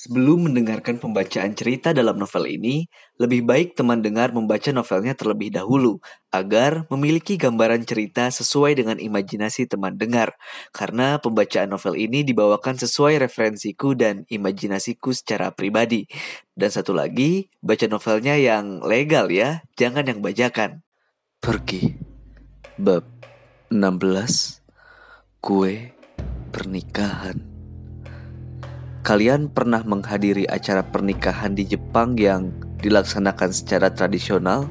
Sebelum mendengarkan pembacaan cerita dalam novel ini, lebih baik teman dengar membaca novelnya terlebih dahulu agar memiliki gambaran cerita sesuai dengan imajinasi teman dengar. Karena pembacaan novel ini dibawakan sesuai referensiku dan imajinasiku secara pribadi. Dan satu lagi, baca novelnya yang legal ya, jangan yang bajakan. Pergi. Bab 16. Kue pernikahan. Kalian pernah menghadiri acara pernikahan di Jepang yang dilaksanakan secara tradisional?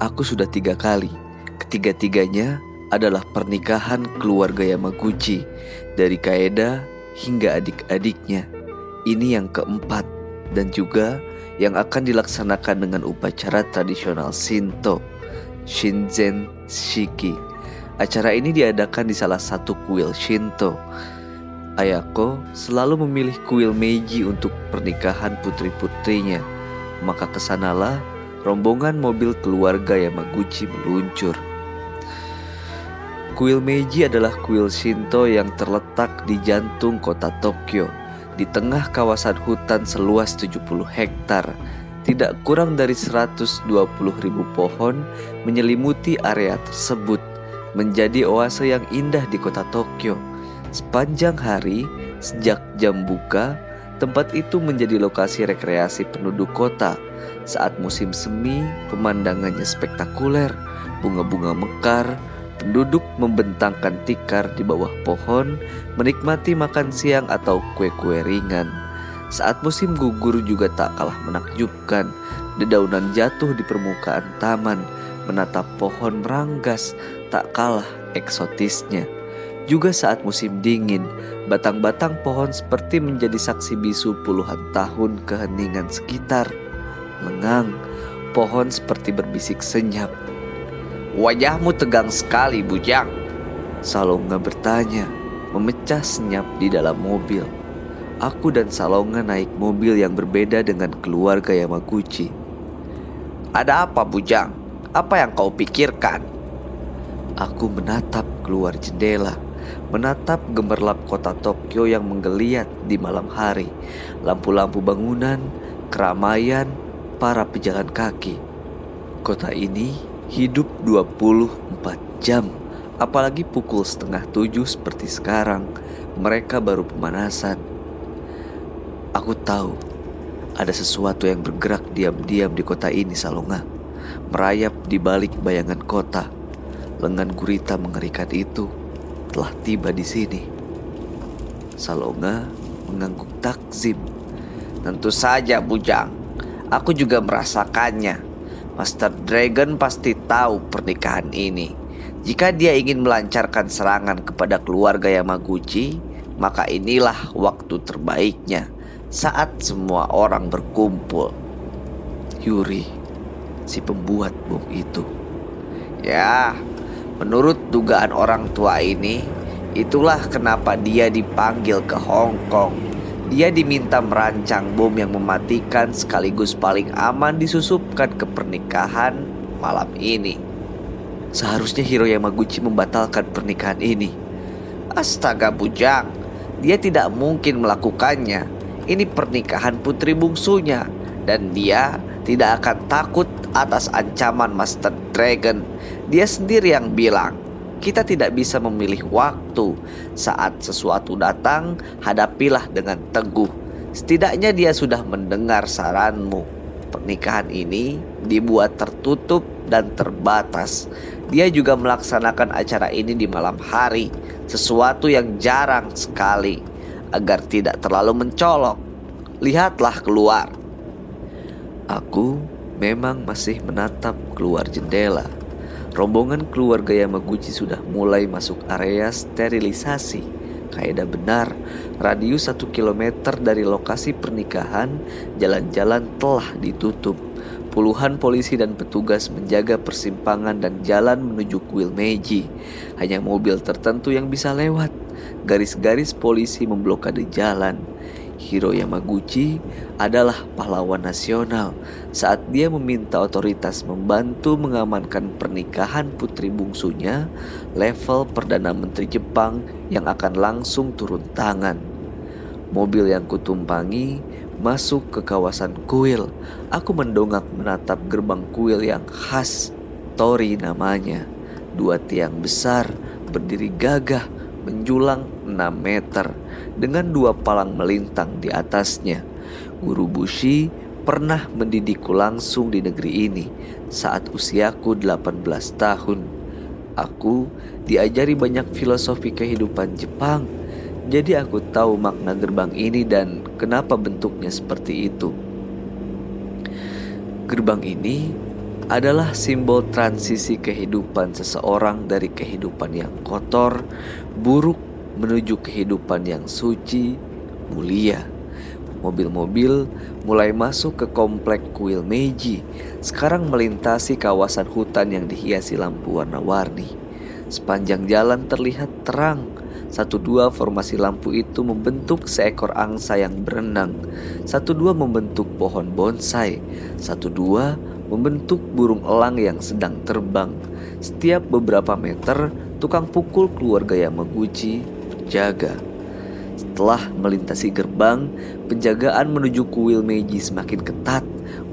Aku sudah tiga kali. Ketiga-tiganya adalah pernikahan keluarga Yamaguchi, dari Kaeda hingga adik-adiknya. Ini yang keempat, dan juga yang akan dilaksanakan dengan upacara tradisional Shinto, Shinzen Shiki. Acara ini diadakan di salah satu kuil Shinto Ayako selalu memilih kuil Meiji untuk pernikahan putri-putrinya. Maka ke sanalah rombongan mobil keluarga Yamaguchi meluncur. Kuil Meiji adalah kuil Shinto yang terletak di jantung kota Tokyo, di tengah kawasan hutan seluas 70 hektar. Tidak kurang dari 120 ribu pohon menyelimuti area tersebut, menjadi oase yang indah di kota Tokyo. Sepanjang hari, sejak jam buka, tempat itu menjadi lokasi rekreasi penduduk kota. Saat musim semi, pemandangannya spektakuler. Bunga-bunga mekar, penduduk membentangkan tikar di bawah pohon, menikmati makan siang atau kue-kue ringan. Saat musim gugur juga tak kalah menakjubkan. Dedaunan jatuh di permukaan taman, menatap pohon meranggas, tak kalah eksotisnya. Juga saat musim dingin, batang-batang pohon seperti menjadi saksi bisu puluhan tahun keheningan sekitar. Lengang, pohon seperti berbisik senyap. Wajahmu tegang sekali, Bujang. Salonga bertanya, memecah senyap di dalam mobil. Aku dan Salonga naik mobil yang berbeda dengan keluarga Yamaguchi. Ada apa, Bujang? Apa yang kau pikirkan? Aku menatap keluar jendela menatap gemerlap kota Tokyo yang menggeliat di malam hari, lampu-lampu bangunan, keramaian, para pejalan kaki. Kota ini hidup 24 jam, apalagi pukul setengah tujuh seperti sekarang, mereka baru pemanasan. Aku tahu ada sesuatu yang bergerak diam-diam di kota ini Salonga, merayap di balik bayangan kota. Lengan gurita mengerikan itu telah tiba di sini. Salonga mengangguk takzim. Tentu saja, Bujang. Aku juga merasakannya. Master Dragon pasti tahu pernikahan ini. Jika dia ingin melancarkan serangan kepada keluarga Yamaguchi, maka inilah waktu terbaiknya saat semua orang berkumpul. Yuri, si pembuat bom itu. Ya, Menurut dugaan orang tua ini, itulah kenapa dia dipanggil ke Hong Kong. Dia diminta merancang bom yang mematikan sekaligus paling aman disusupkan ke pernikahan malam ini. Seharusnya Hiro Yamaguchi membatalkan pernikahan ini. Astaga bujang, dia tidak mungkin melakukannya. Ini pernikahan putri bungsunya dan dia tidak akan takut atas ancaman Master Dragon. Dia sendiri yang bilang, kita tidak bisa memilih waktu. Saat sesuatu datang, hadapilah dengan teguh. Setidaknya dia sudah mendengar saranmu. Pernikahan ini dibuat tertutup dan terbatas. Dia juga melaksanakan acara ini di malam hari, sesuatu yang jarang sekali agar tidak terlalu mencolok. Lihatlah keluar. Aku memang masih menatap keluar jendela. Rombongan keluarga Yamaguchi sudah mulai masuk area sterilisasi. Kaedah benar, radius satu kilometer dari lokasi pernikahan, jalan-jalan telah ditutup. Puluhan polisi dan petugas menjaga persimpangan dan jalan menuju kuil Meiji. Hanya mobil tertentu yang bisa lewat. Garis-garis polisi memblokade jalan. Hiro Yamaguchi adalah pahlawan nasional saat dia meminta otoritas membantu mengamankan pernikahan putri bungsunya level Perdana Menteri Jepang yang akan langsung turun tangan. Mobil yang kutumpangi masuk ke kawasan kuil. Aku mendongak menatap gerbang kuil yang khas, Tori namanya. Dua tiang besar berdiri gagah menjulang 6 meter dengan dua palang melintang di atasnya. Guru Bushi pernah mendidikku langsung di negeri ini saat usiaku 18 tahun. Aku diajari banyak filosofi kehidupan Jepang jadi aku tahu makna gerbang ini dan kenapa bentuknya seperti itu. Gerbang ini adalah simbol transisi kehidupan seseorang dari kehidupan yang kotor, buruk menuju kehidupan yang suci, mulia. Mobil-mobil mulai masuk ke komplek kuil Meiji, sekarang melintasi kawasan hutan yang dihiasi lampu warna-warni. Sepanjang jalan terlihat terang, satu dua formasi lampu itu membentuk seekor angsa yang berenang. Satu dua membentuk pohon bonsai. Satu dua membentuk burung elang yang sedang terbang. Setiap beberapa meter, tukang pukul keluarga Yamaguchi berjaga. Setelah melintasi gerbang, penjagaan menuju kuil Meiji semakin ketat.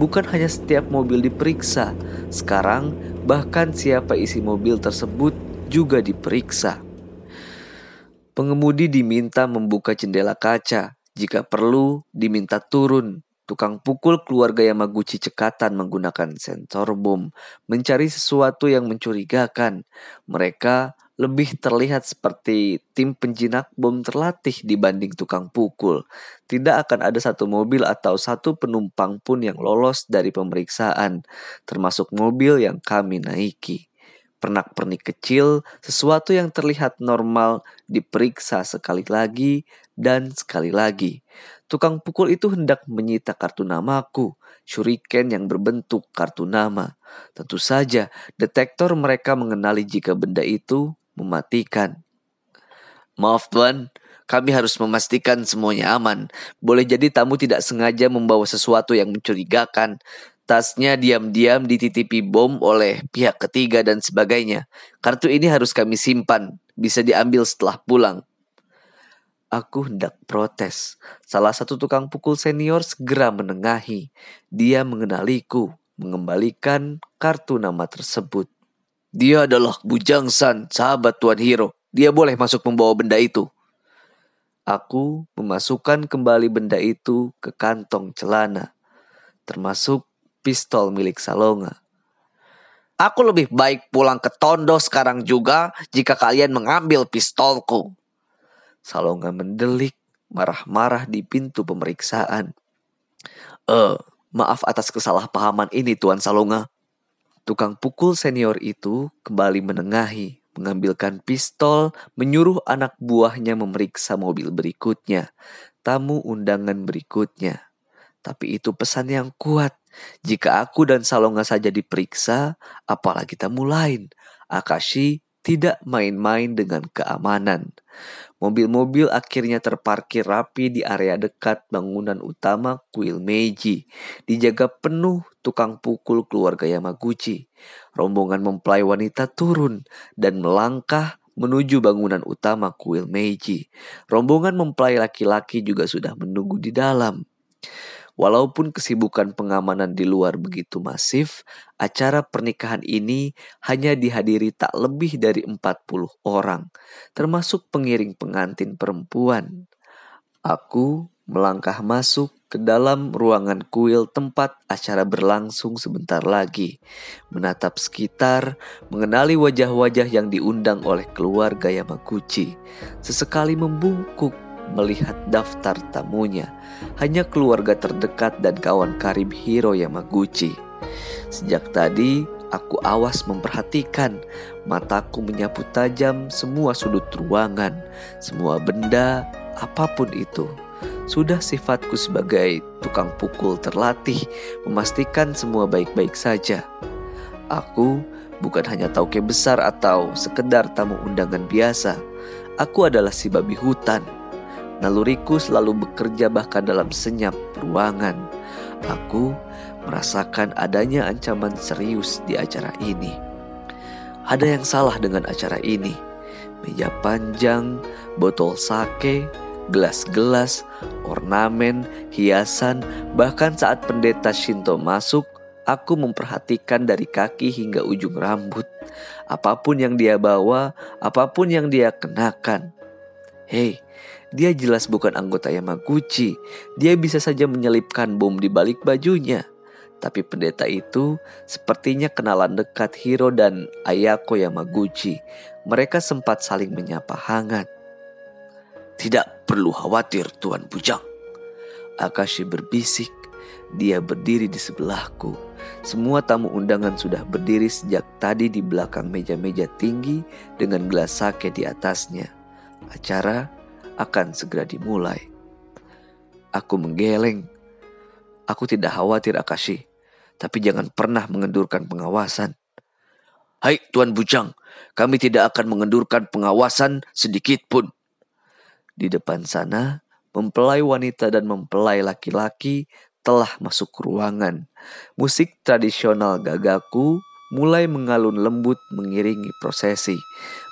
Bukan hanya setiap mobil diperiksa, sekarang bahkan siapa isi mobil tersebut juga diperiksa. Pengemudi diminta membuka jendela kaca. Jika perlu, diminta turun. Tukang pukul keluarga Yamaguchi cekatan menggunakan sensor bom, mencari sesuatu yang mencurigakan. Mereka lebih terlihat seperti tim penjinak bom terlatih dibanding tukang pukul. Tidak akan ada satu mobil atau satu penumpang pun yang lolos dari pemeriksaan, termasuk mobil yang kami naiki pernak-pernik kecil, sesuatu yang terlihat normal diperiksa sekali lagi dan sekali lagi. Tukang pukul itu hendak menyita kartu namaku, shuriken yang berbentuk kartu nama. Tentu saja, detektor mereka mengenali jika benda itu mematikan. Maaf tuan, kami harus memastikan semuanya aman. Boleh jadi tamu tidak sengaja membawa sesuatu yang mencurigakan. Tasnya diam-diam dititipi bom oleh pihak ketiga dan sebagainya. Kartu ini harus kami simpan, bisa diambil setelah pulang. Aku hendak protes. Salah satu tukang pukul senior segera menengahi. Dia mengenaliku, mengembalikan kartu nama tersebut. Dia adalah Bujang San, sahabat Tuan Hiro. Dia boleh masuk membawa benda itu. Aku memasukkan kembali benda itu ke kantong celana, termasuk pistol milik Salonga. Aku lebih baik pulang ke Tondo sekarang juga jika kalian mengambil pistolku. Salonga mendelik, marah-marah di pintu pemeriksaan. Eh, maaf atas kesalahpahaman ini Tuan Salonga. Tukang pukul senior itu kembali menengahi, mengambilkan pistol, menyuruh anak buahnya memeriksa mobil berikutnya, tamu undangan berikutnya. Tapi itu pesan yang kuat. Jika aku dan Salonga saja diperiksa, apalagi tamu lain. Akashi tidak main-main dengan keamanan. Mobil-mobil akhirnya terparkir rapi di area dekat bangunan utama kuil Meiji. Dijaga penuh tukang pukul keluarga Yamaguchi. Rombongan mempelai wanita turun dan melangkah menuju bangunan utama kuil Meiji. Rombongan mempelai laki-laki juga sudah menunggu di dalam. Walaupun kesibukan pengamanan di luar begitu masif, acara pernikahan ini hanya dihadiri tak lebih dari 40 orang, termasuk pengiring pengantin perempuan. Aku melangkah masuk ke dalam ruangan kuil tempat acara berlangsung sebentar lagi, menatap sekitar, mengenali wajah-wajah yang diundang oleh keluarga Yamaguchi, sesekali membungkuk melihat daftar tamunya. Hanya keluarga terdekat dan kawan karib Hiro Yamaguchi. Sejak tadi, aku awas memperhatikan. Mataku menyapu tajam semua sudut ruangan, semua benda, apa pun itu. Sudah sifatku sebagai tukang pukul terlatih memastikan semua baik-baik saja. Aku bukan hanya tauke besar atau sekedar tamu undangan biasa. Aku adalah si babi hutan Naluriku selalu bekerja bahkan dalam senyap ruangan. Aku merasakan adanya ancaman serius di acara ini. Ada yang salah dengan acara ini. Meja panjang, botol sake, gelas-gelas, ornamen, hiasan, bahkan saat pendeta Shinto masuk, aku memperhatikan dari kaki hingga ujung rambut. Apa pun yang dia bawa, apa pun yang dia kenakan. Hei, dia jelas bukan anggota Yamaguchi. Dia bisa saja menyelipkan bom di balik bajunya. Tapi pendeta itu sepertinya kenalan dekat Hiro dan Ayako Yamaguchi. Mereka sempat saling menyapa hangat. Tidak perlu khawatir Tuan Bujang. Akashi berbisik. Dia berdiri di sebelahku. Semua tamu undangan sudah berdiri sejak tadi di belakang meja-meja tinggi dengan gelas sake di atasnya. Acara akan segera dimulai. Aku menggeleng. Aku tidak khawatir Akashi tapi jangan pernah mengendurkan pengawasan. Hai Tuan Bujang, kami tidak akan mengendurkan pengawasan sedikit pun. Di depan sana, mempelai wanita dan mempelai laki-laki telah masuk ruangan. Musik tradisional gagaku mulai mengalun lembut mengiringi prosesi.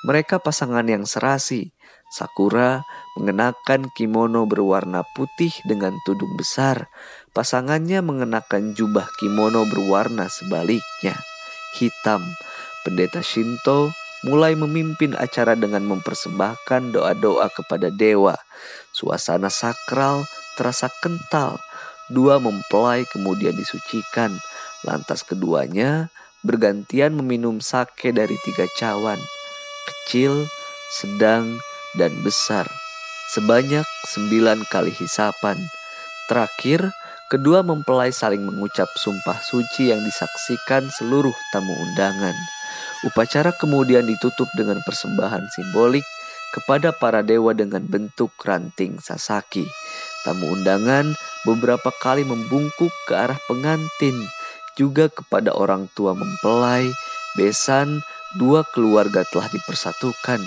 Mereka pasangan yang serasi. Sakura mengenakan kimono berwarna putih dengan tudung besar. Pasangannya mengenakan jubah kimono berwarna sebaliknya, hitam. Pendeta Shinto mulai memimpin acara dengan mempersembahkan doa-doa kepada dewa. Suasana sakral terasa kental. Dua mempelai kemudian disucikan. Lantas keduanya bergantian meminum sake dari tiga cawan. Kecil, sedang, dan besar. Sebanyak sembilan kali hisapan. Terakhir, Kedua mempelai saling mengucap sumpah suci yang disaksikan seluruh tamu undangan. Upacara kemudian ditutup dengan persembahan simbolik kepada para dewa dengan bentuk ranting sasaki. Tamu undangan beberapa kali membungkuk ke arah pengantin, juga kepada orang tua mempelai, besan, dua keluarga telah dipersatukan,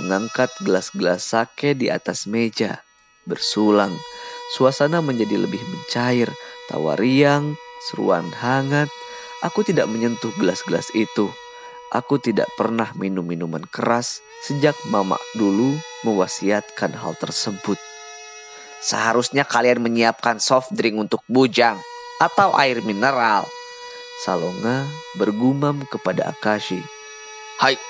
mengangkat gelas-gelas sake di atas meja, bersulang Suasana menjadi lebih mencair, tawa riang, seruan hangat. Aku tidak menyentuh gelas-gelas itu. Aku tidak pernah minum minuman keras sejak mama dulu mewasiatkan hal tersebut. Seharusnya kalian menyiapkan soft drink untuk bujang atau air mineral. Salonga bergumam kepada Akashi. Hai,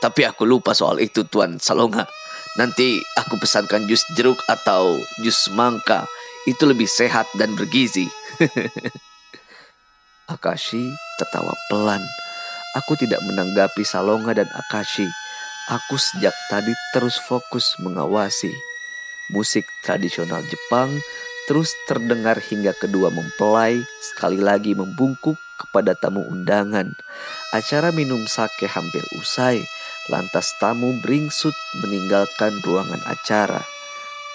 tapi aku lupa soal itu Tuan Salonga. Nanti aku pesankan jus jeruk atau jus mangga. Itu lebih sehat dan bergizi. Akashi tertawa pelan. Aku tidak menanggapi Salonga dan Akashi. Aku sejak tadi terus fokus mengawasi. Musik tradisional Jepang terus terdengar hingga kedua mempelai sekali lagi membungkuk kepada tamu undangan. Acara minum sake hampir usai Lantas tamu beringsut meninggalkan ruangan acara.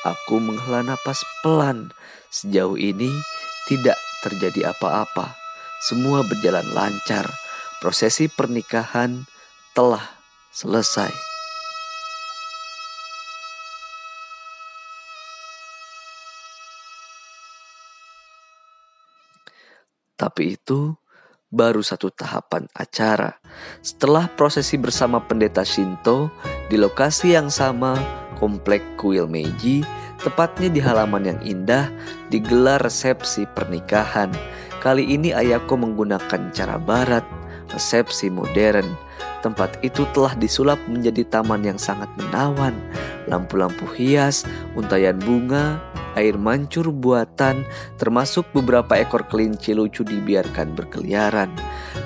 Aku menghela napas pelan. Sejauh ini tidak terjadi apa-apa. Semua berjalan lancar. Prosesi pernikahan telah selesai. Tapi itu baru satu tahapan acara. Setelah prosesi bersama pendeta Shinto di lokasi yang sama, komplek kuil Meiji, tepatnya di halaman yang indah, digelar resepsi pernikahan. Kali ini Ayako menggunakan cara barat, resepsi modern. Tempat itu telah disulap menjadi taman yang sangat menawan. Lampu-lampu hias, untayan bunga, air mancur buatan, termasuk beberapa ekor kelinci lucu dibiarkan berkeliaran.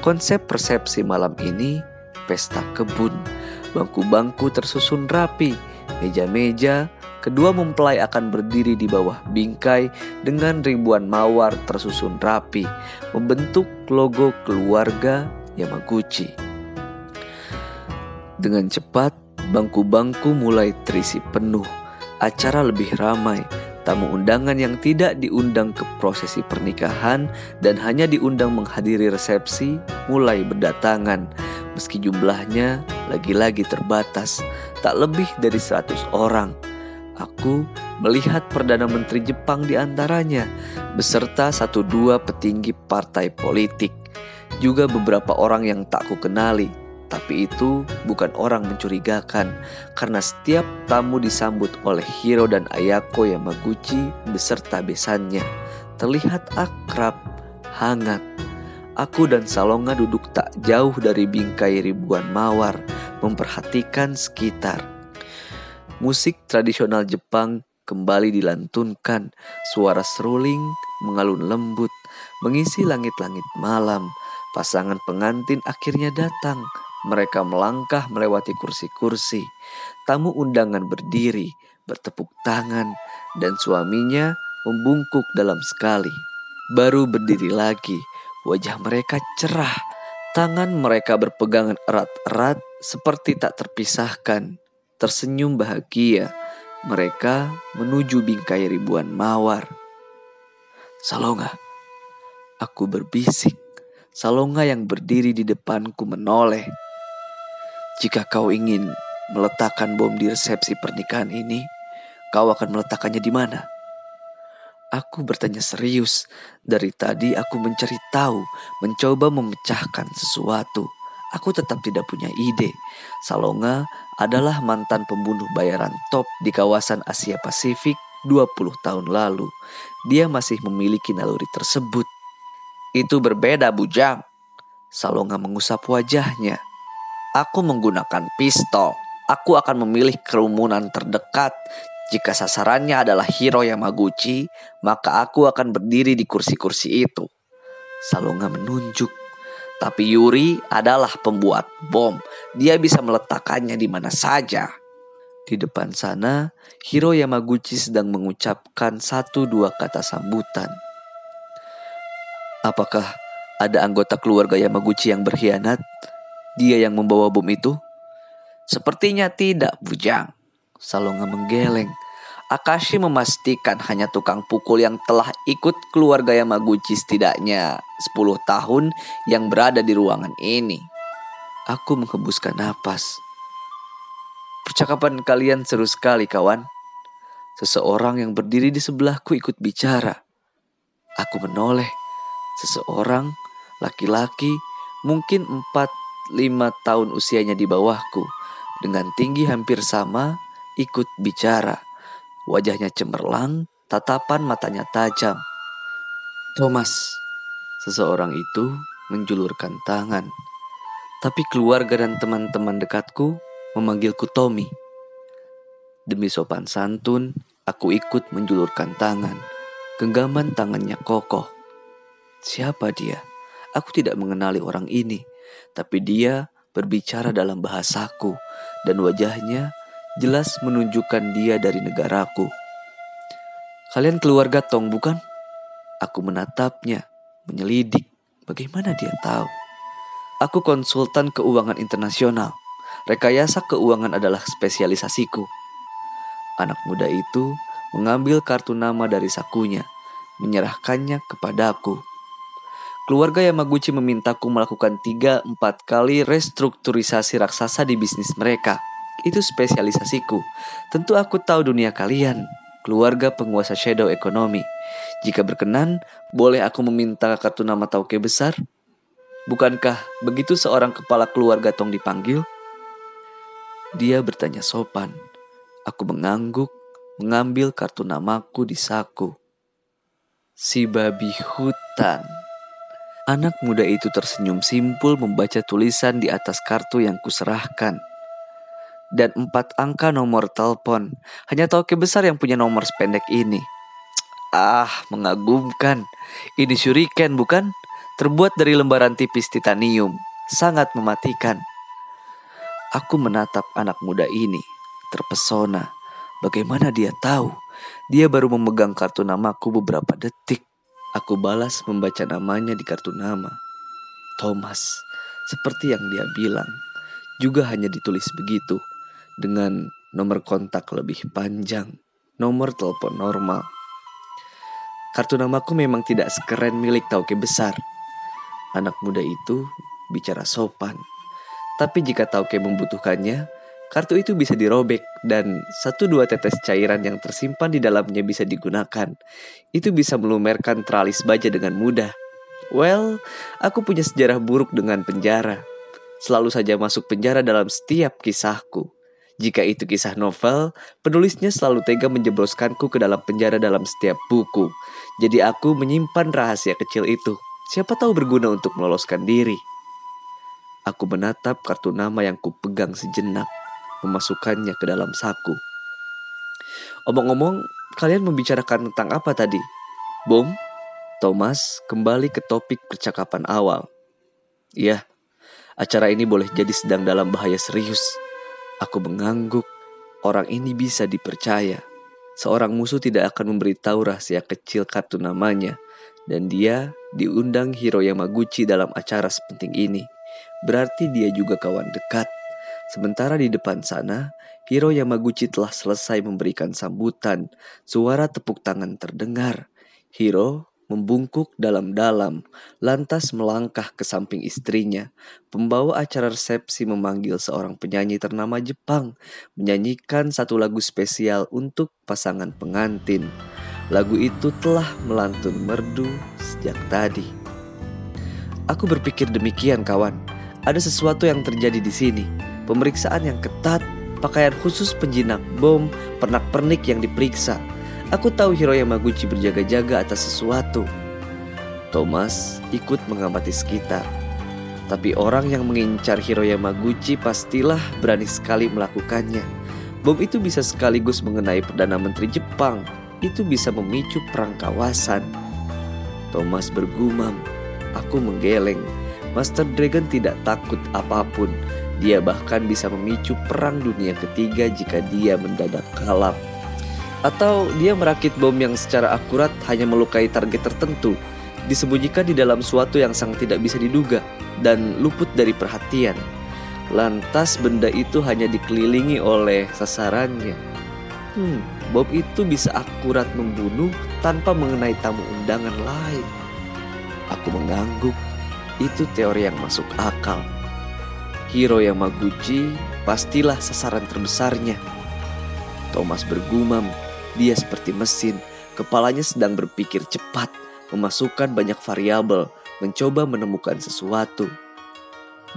Konsep persepsi malam ini, pesta kebun. Bangku-bangku tersusun rapi, meja-meja, kedua mempelai akan berdiri di bawah bingkai dengan ribuan mawar tersusun rapi, membentuk logo keluarga Yamaguchi. Dengan cepat, bangku-bangku mulai terisi penuh. Acara lebih ramai, tamu undangan yang tidak diundang ke prosesi pernikahan dan hanya diundang menghadiri resepsi mulai berdatangan. Meski jumlahnya lagi-lagi terbatas, tak lebih dari 100 orang. Aku melihat Perdana Menteri Jepang di antaranya, beserta satu dua petinggi partai politik, juga beberapa orang yang tak ku kenali. Tapi itu bukan orang mencurigakan karena setiap tamu disambut oleh Hiro dan Ayako Yamaguchi beserta besannya. Terlihat akrab, hangat. Aku dan Salonga duduk tak jauh dari bingkai ribuan mawar, memperhatikan sekitar. Musik tradisional Jepang kembali dilantunkan, suara seruling mengalun lembut, mengisi langit-langit malam. Pasangan pengantin akhirnya datang. Mereka melangkah melewati kursi-kursi. Tamu undangan berdiri, bertepuk tangan, dan suaminya membungkuk dalam sekali. Baru berdiri lagi, wajah mereka cerah. Tangan mereka berpegangan erat-erat seperti tak terpisahkan. Tersenyum bahagia, mereka menuju bingkai ribuan mawar. Salonga, aku berbisik. Salonga yang berdiri di depanku menoleh. Jika kau ingin meletakkan bom di resepsi pernikahan ini, kau akan meletakkannya di mana? Aku bertanya serius. Dari tadi aku mencari tahu, mencoba memecahkan sesuatu. Aku tetap tidak punya ide. Salonga adalah mantan pembunuh bayaran top di kawasan Asia Pasifik 20 tahun lalu. Dia masih memiliki naluri tersebut. Itu berbeda, Bujang. Salonga mengusap wajahnya. Aku menggunakan pistol. Aku akan memilih kerumunan terdekat. Jika sasarannya adalah Hiro Yamaguchi, maka aku akan berdiri di kursi-kursi itu. Salonga menunjuk. Tapi Yuri adalah pembuat bom. Dia bisa meletakkannya di mana saja. Di depan sana, Hiro Yamaguchi sedang mengucapkan satu dua kata sambutan. Apakah ada anggota keluarga Yamaguchi yang berkhianat? Dia yang membawa bom itu? Sepertinya tidak, Bujang. Salonga menggeleng. Akashi memastikan hanya tukang pukul yang telah ikut keluarga Yamaguchi setidaknya 10 tahun yang berada di ruangan ini. Aku menghembuskan napas. Percakapan kalian seru sekali, kawan. Seseorang yang berdiri di sebelahku ikut bicara. Aku menoleh. Seseorang, laki-laki, mungkin 4-5 tahun usianya di bawahku. Dengan tinggi hampir sama, ikut bicara. Wajahnya cemerlang, tatapan matanya tajam. Thomas, seseorang itu menjulurkan tangan. Tapi keluarga dan teman-teman dekatku memanggilku Tommy. Demi sopan santun, aku ikut menjulurkan tangan. Genggaman tangannya kokoh. Siapa dia? Aku tidak mengenali orang ini, tapi dia berbicara dalam bahasaku dan wajahnya jelas menunjukkan dia dari negaraku. Kalian keluarga Tong bukan? Aku menatapnya, menyelidik. Bagaimana dia tahu? Aku konsultan keuangan internasional. Rekayasa keuangan adalah spesialisasiku. Anak muda itu mengambil kartu nama dari sakunya, menyerahkannya kepadaku. Keluarga Yamaguchi memintaku melakukan 3-4 kali restrukturisasi raksasa di bisnis mereka. Itu spesialisasiku. Tentu aku tahu dunia kalian, keluarga penguasa shadow ekonomi. Jika berkenan, boleh aku meminta kartu nama tauke besar? Bukankah begitu seorang kepala keluarga Tong dipanggil? Dia bertanya sopan. Aku mengangguk, mengambil kartu namaku di saku. Si babi hutan. Anak muda itu tersenyum simpul membaca tulisan di atas kartu yang kuserahkan. Dan empat angka nomor telepon. Hanya Tauke besar yang punya nomor sependek ini. Ah, mengagumkan. Ini shuriken bukan? Terbuat dari lembaran tipis titanium. Sangat mematikan. Aku menatap anak muda ini, terpesona. Bagaimana dia tahu? Dia baru memegang kartu namaku beberapa detik. Aku balas membaca namanya di kartu nama. Thomas, seperti yang dia bilang, juga hanya ditulis begitu dengan nomor kontak lebih panjang, nomor telepon normal. Kartu namaku memang tidak sekeren milik Tauke besar. Anak muda itu bicara sopan. Tapi jika Tauke membutuhkannya, kartu itu bisa dirobek dan satu dua tetes cairan yang tersimpan di dalamnya bisa digunakan. Itu bisa melumerkan teralis baja dengan mudah. Well, aku punya sejarah buruk dengan penjara. selalu saja masuk penjara dalam setiap kisahku. Jika itu kisah novel, penulisnya selalu tega menjebloskanku ke dalam penjara dalam setiap buku. Jadi aku menyimpan rahasia kecil itu. Siapa tahu berguna untuk meloloskan diri. Aku menatap kartu nama yang kupegang sejenak, memasukkannya ke dalam saku. Omong-omong, kalian membicarakan tentang apa tadi? Bom? Thomas kembali ke topik percakapan awal. Iya, acara ini boleh jadi sedang dalam bahaya serius. Aku mengangguk. Orang ini bisa dipercaya. Seorang musuh tidak akan memberitahu rahasia kecil kartu namanya. Dan dia diundang Hiro Yamaguchi dalam acara sepenting ini. Berarti dia juga kawan dekat. Sementara di depan sana, Hiro Yamaguchi telah selesai memberikan sambutan. Suara tepuk tangan terdengar. Hiro membungkuk dalam-dalam, lantas melangkah ke samping istrinya. Pembawa acara resepsi memanggil seorang penyanyi ternama Jepang, menyanyikan satu lagu spesial untuk pasangan pengantin. Lagu itu telah melantun merdu sejak tadi. Aku berpikir demikian, kawan. Ada sesuatu yang terjadi di sini. Pemeriksaan yang ketat, pakaian khusus penjinak bom, pernak-pernik yang diperiksa Aku tahu Hiro Yamaguchi berjaga-jaga atas sesuatu. Thomas ikut mengamati sekitar. Tapi orang yang mengincar Hiro Yamaguchi pastilah berani sekali melakukannya. Bom itu bisa sekaligus mengenai Perdana Menteri Jepang. Itu bisa memicu perang kawasan. Thomas bergumam. Aku menggeleng. Master Dragon tidak takut apa pun. Dia bahkan bisa memicu perang dunia ketiga jika dia mendadak kalap. Atau dia merakit bom yang secara akurat hanya melukai target tertentu, disembunyikan di dalam suatu yang sangat tidak bisa diduga dan luput dari perhatian. Lantas benda itu hanya dikelilingi oleh sasarannya. Hmm, bom itu bisa akurat membunuh tanpa mengenai tamu undangan lain. Aku mengangguk, itu teori yang masuk akal. Hiro Yamaguchi pastilah sasaran terbesarnya. Thomas bergumam dia seperti mesin, kepalanya sedang berpikir cepat, memasukkan banyak variabel, mencoba menemukan sesuatu.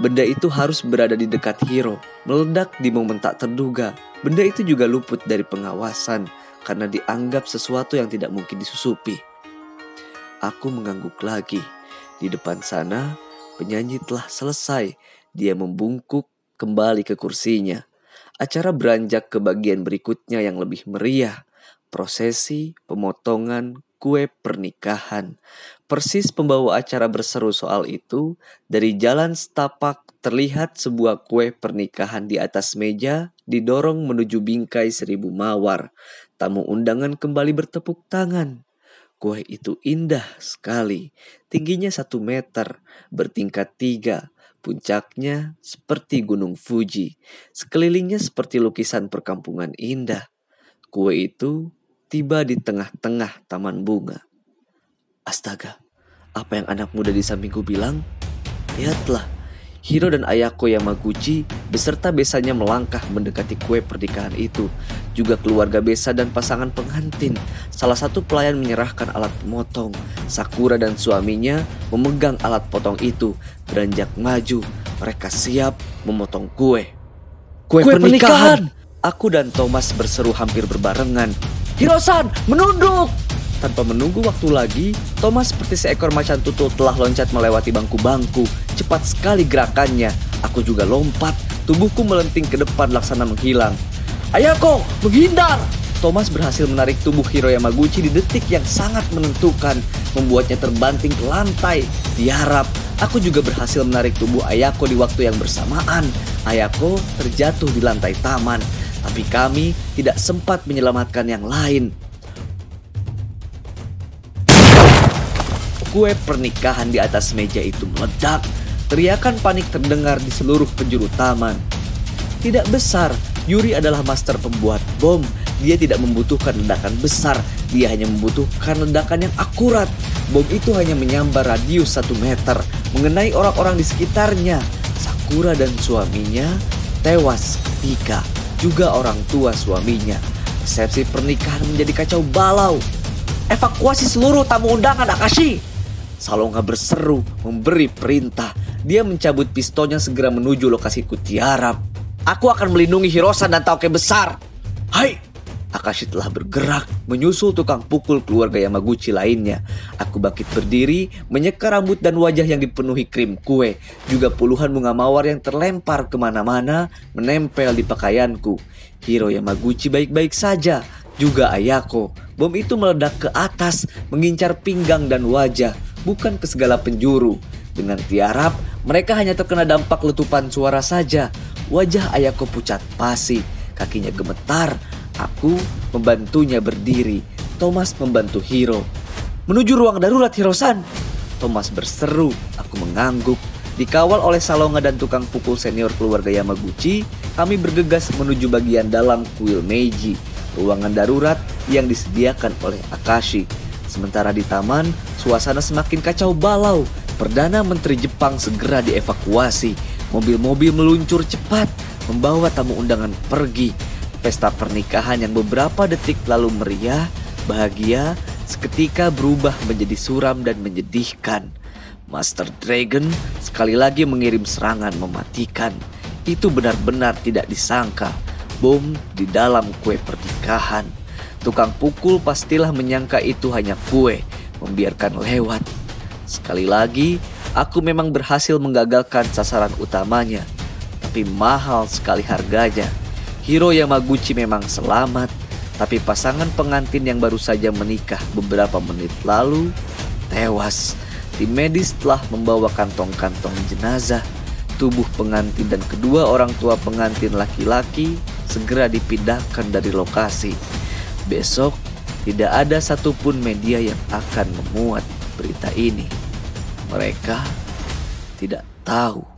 Benda itu harus berada di dekat hero, meledak di momen tak terduga. Benda itu juga luput dari pengawasan karena dianggap sesuatu yang tidak mungkin disusupi. Aku mengangguk lagi. Di depan sana, penyanyi telah selesai. Dia membungkuk kembali ke kursinya. Acara beranjak ke bagian berikutnya yang lebih meriah prosesi, pemotongan, kue pernikahan. Persis pembawa acara berseru soal itu, dari jalan setapak terlihat sebuah kue pernikahan di atas meja didorong menuju bingkai seribu mawar. Tamu undangan kembali bertepuk tangan. Kue itu indah sekali, tingginya satu meter, bertingkat tiga, puncaknya seperti gunung Fuji, sekelilingnya seperti lukisan perkampungan indah. Kue itu tiba di tengah-tengah taman bunga. Astaga, apa yang anak muda di sampingku bilang? Lihatlah, Hiro dan Ayako Yamaguchi beserta besanya melangkah mendekati kue pernikahan itu. Juga keluarga besa dan pasangan pengantin. Salah satu pelayan menyerahkan alat pemotong. Sakura dan suaminya memegang alat potong itu. Beranjak maju, mereka siap memotong kue. Kue, kue pernikahan! pernikahan! Aku dan Thomas berseru hampir berbarengan. Hirosan, menunduk! Tanpa menunggu waktu lagi, Thomas seperti seekor macan tutul telah loncat melewati bangku-bangku. Cepat sekali gerakannya. Aku juga lompat, tubuhku melenting ke depan laksana menghilang. Ayako, menghindar! Thomas berhasil menarik tubuh Hiro Yamaguchi di detik yang sangat menentukan, membuatnya terbanting ke lantai. Diharap, aku juga berhasil menarik tubuh Ayako di waktu yang bersamaan. Ayako terjatuh di lantai taman. Tapi kami tidak sempat menyelamatkan yang lain. Kue pernikahan di atas meja itu meledak. Teriakan panik terdengar di seluruh penjuru taman. Tidak besar, Yuri adalah master pembuat bom. Dia tidak membutuhkan ledakan besar, dia hanya membutuhkan ledakan yang akurat. Bom itu hanya menyambar radius satu meter, mengenai orang-orang di sekitarnya. Sakura dan suaminya tewas ketika juga orang tua suaminya. Resepsi pernikahan menjadi kacau balau. Evakuasi seluruh tamu undangan Akashi. Salonga berseru, memberi perintah. Dia mencabut pistolnya segera menuju lokasi Kutiarap. Aku akan melindungi Hirosan dan Tauke besar. Hai! Akashi telah bergerak, menyusul tukang pukul keluarga Yamaguchi lainnya. Aku bangkit berdiri, menyeka rambut dan wajah yang dipenuhi krim kue. Juga puluhan bunga mawar yang terlempar ke mana-mana, menempel di pakaianku. Hiro Yamaguchi baik-baik saja, juga Ayako. Bom itu meledak ke atas, mengincar pinggang dan wajah, bukan ke segala penjuru. Dengan tiarap, mereka hanya terkena dampak letupan suara saja. Wajah Ayako pucat pasi, kakinya gemetar, Aku membantunya berdiri. Thomas membantu Hiro. Menuju ruang darurat Hirosan. Thomas berseru. Aku mengangguk. Dikawal oleh Salonga dan tukang pukul senior keluarga Yamaguchi, kami bergegas menuju bagian dalam kuil Meiji, ruangan darurat yang disediakan oleh Akashi. Sementara di taman, suasana semakin kacau balau. Perdana Menteri Jepang segera dievakuasi. Mobil-mobil meluncur cepat, membawa tamu undangan pergi. Pesta pernikahan yang beberapa detik lalu meriah, bahagia, seketika berubah menjadi suram dan menyedihkan. Master Dragon sekali lagi mengirim serangan mematikan. Itu benar-benar tidak disangka. Bom di dalam kue pernikahan. Tukang pukul pastilah menyangka itu hanya kue, membiarkan lewat. Sekali lagi, aku memang berhasil menggagalkan sasaran utamanya. Tapi mahal sekali harganya. Hiro Yamaguchi memang selamat, tapi pasangan pengantin yang baru saja menikah beberapa menit lalu tewas. Tim medis telah membawa kantong-kantong jenazah. Tubuh pengantin dan kedua orang tua pengantin laki-laki segera dipindahkan dari lokasi. Besok tidak ada satupun media yang akan memuat berita ini. Mereka tidak tahu